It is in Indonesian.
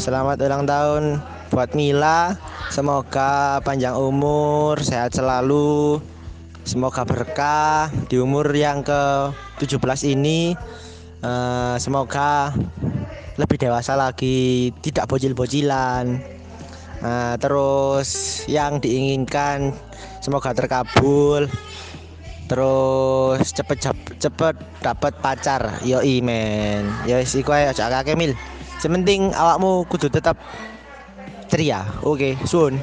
Selamat ulang tahun buat Mila. Semoga panjang umur, sehat selalu. Semoga berkah di umur yang ke-17 ini. Eh, semoga lebih dewasa lagi, tidak bocil-bocilan. Eh, terus yang diinginkan semoga terkabul. Terus cepet cepet dapat pacar. Yo men. Ya wis iku ae aja akeh mil. Sementing awakmu kudu tetap ceria. Oke, sun.